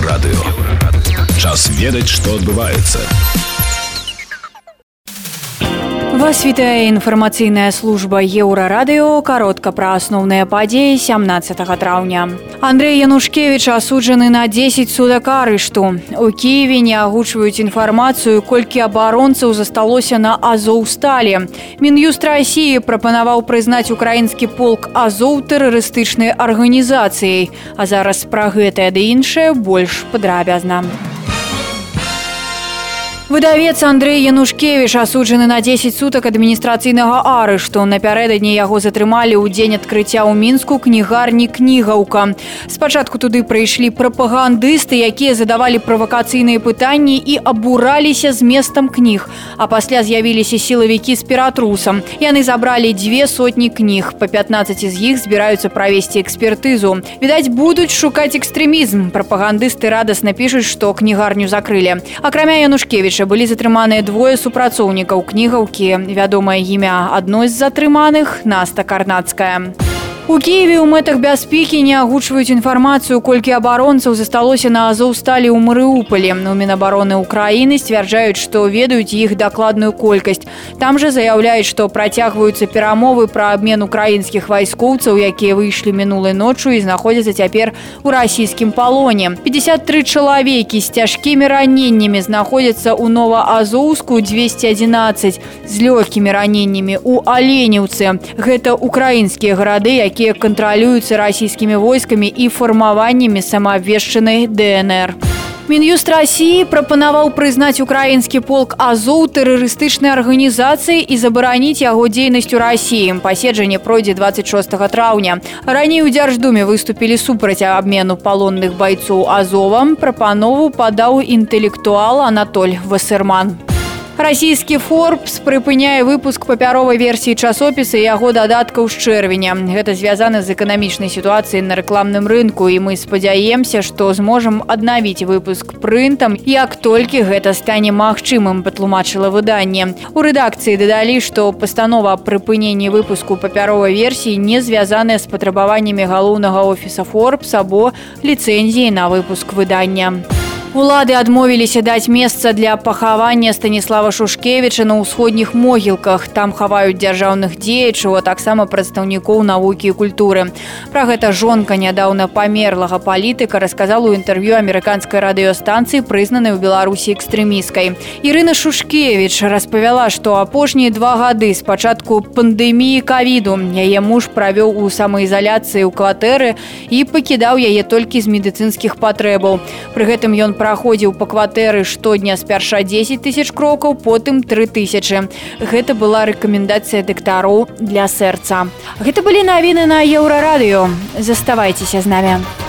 Еўрарадыё. Час ведаць, што адбываецца. Вас вітае інфармацыйная служба еўрарадыё каротка пра асноўныя падзеі 17 траўня. Андрей Янушкевич асуджаны на 10 судак арышту. У Киеве не агучваюць інфармацыю, колькі абаронцаў засталося на Азоўсталі. Мін'юст рассіі прапанаваў прызнаць украінскі полк Азоў тэрарыстычнай арганізацыяй. А зараз пра гэтае ды іншае больш падрабязна. Выдавец Андрей Янушкевич асуджаны на 10 сутак адміністрацыйнага арышту. Напярэдадні яго затрымалі ў дзень адкрыцця ў мінску кнігарні кнігаўка. Спачатку туды прыйшлі прапагандысты, якія задавалі правакацыйныя пытанні і абураліся з местам кніг. А пасля з'явіліся сілавікі з ператрусам. Яны забралі дзве сотні кніг. Па 15 з іх збіраюцца правесці экспертызу. Відаць, будуць шукаць экстрэмізм. Прапагандысты радасна пішуць, што кнігарню закрылі. Акрамя Янушкевича яшчэ былі затрыманыя двое супрацоўнікаў кнігаўкі. Вядомае імя адной з затрыманых наста карнацкая У Киеве ў мэтах бяспекі не агучваюць інфармацыю, колькі абаронцаў засталося на азоўсталі ў Марыуполі. У Мінабароны ўкраіны сцвярджаюць, што ведаюць іх дакладную колькасць. Там жа заяўляюць, што працягваюцца перамовы пра абмен украінскіх вайскоўцаў, якія выйшлі мінулай ноччу і знаходзяцца цяпер у расійскім палоне. 53 чалавекі з цяжкімі раненнямі знаходзяцца ў новаазоўску 211 з лёгкімі раненнямі у аленеўцы. Гэта украінскія гарады, якія якія кантралююцца расійскімі войскамі і фармаваннямі самаабвешчанай ДНР. Мін'юст рассіі прапанаваў прызнаць украінскі полк азоў тэрарыстычнай арганізацыі і забараніць яго дзейнасць у рассіі. Паседжанне пройдзе 26 траўня. Раней у дзярждуме выступілі супраць абмену палонных байцоў азовам. Прапанову падаў інтэлектуал Анатоль Васерман. Расійскі форбс прыпыняе выпуск папяровай версіі часопіса і яго дадаткаў з чэрвеня. Гэта звязана з эканамічнай сітуацыяй на рэкламным рынку і мы спадзяемся, што зможам аднавіць выпуск прынтам, як толькі гэта стане магчымым, патлумачыла выданне. У рэдакцыі дадалі, што пастанова прыпынення выпуску папяровай версіі не звязаная з патрабаваннямі галоўнага офіса форбс або ліцэнзіі на выпуск выдання. Улады адмовіліся даць месца для пахавання станіслава шушкевіча на ўсходніх могілках. Там хаваюць дзяржаўных дзеячаў а таксама прадстаўнікоў навукі і культуры. Пра гэта жонка нядаўна памерлага палітыка расказала ў інтэрв'ю амерыканскай радыёстанцыі прызнанай у беларусі экстрэміскай Ірына шушкевич распавяла што апошнія два гады спачатку пандэміі кавіду яе муж правёў у самаізаляцыі ў кватэры і пакідаў яе толькі з медыцынскіх патрэбаў. Пры гэтым ён праходзіў па кватэры штодня спярша 10 тысяч крокаў потым 3000 гэта была рэкамендацыя дактароў для сэрца. Гэта былі навіны на еўрарадыё. Заставайцеся з намі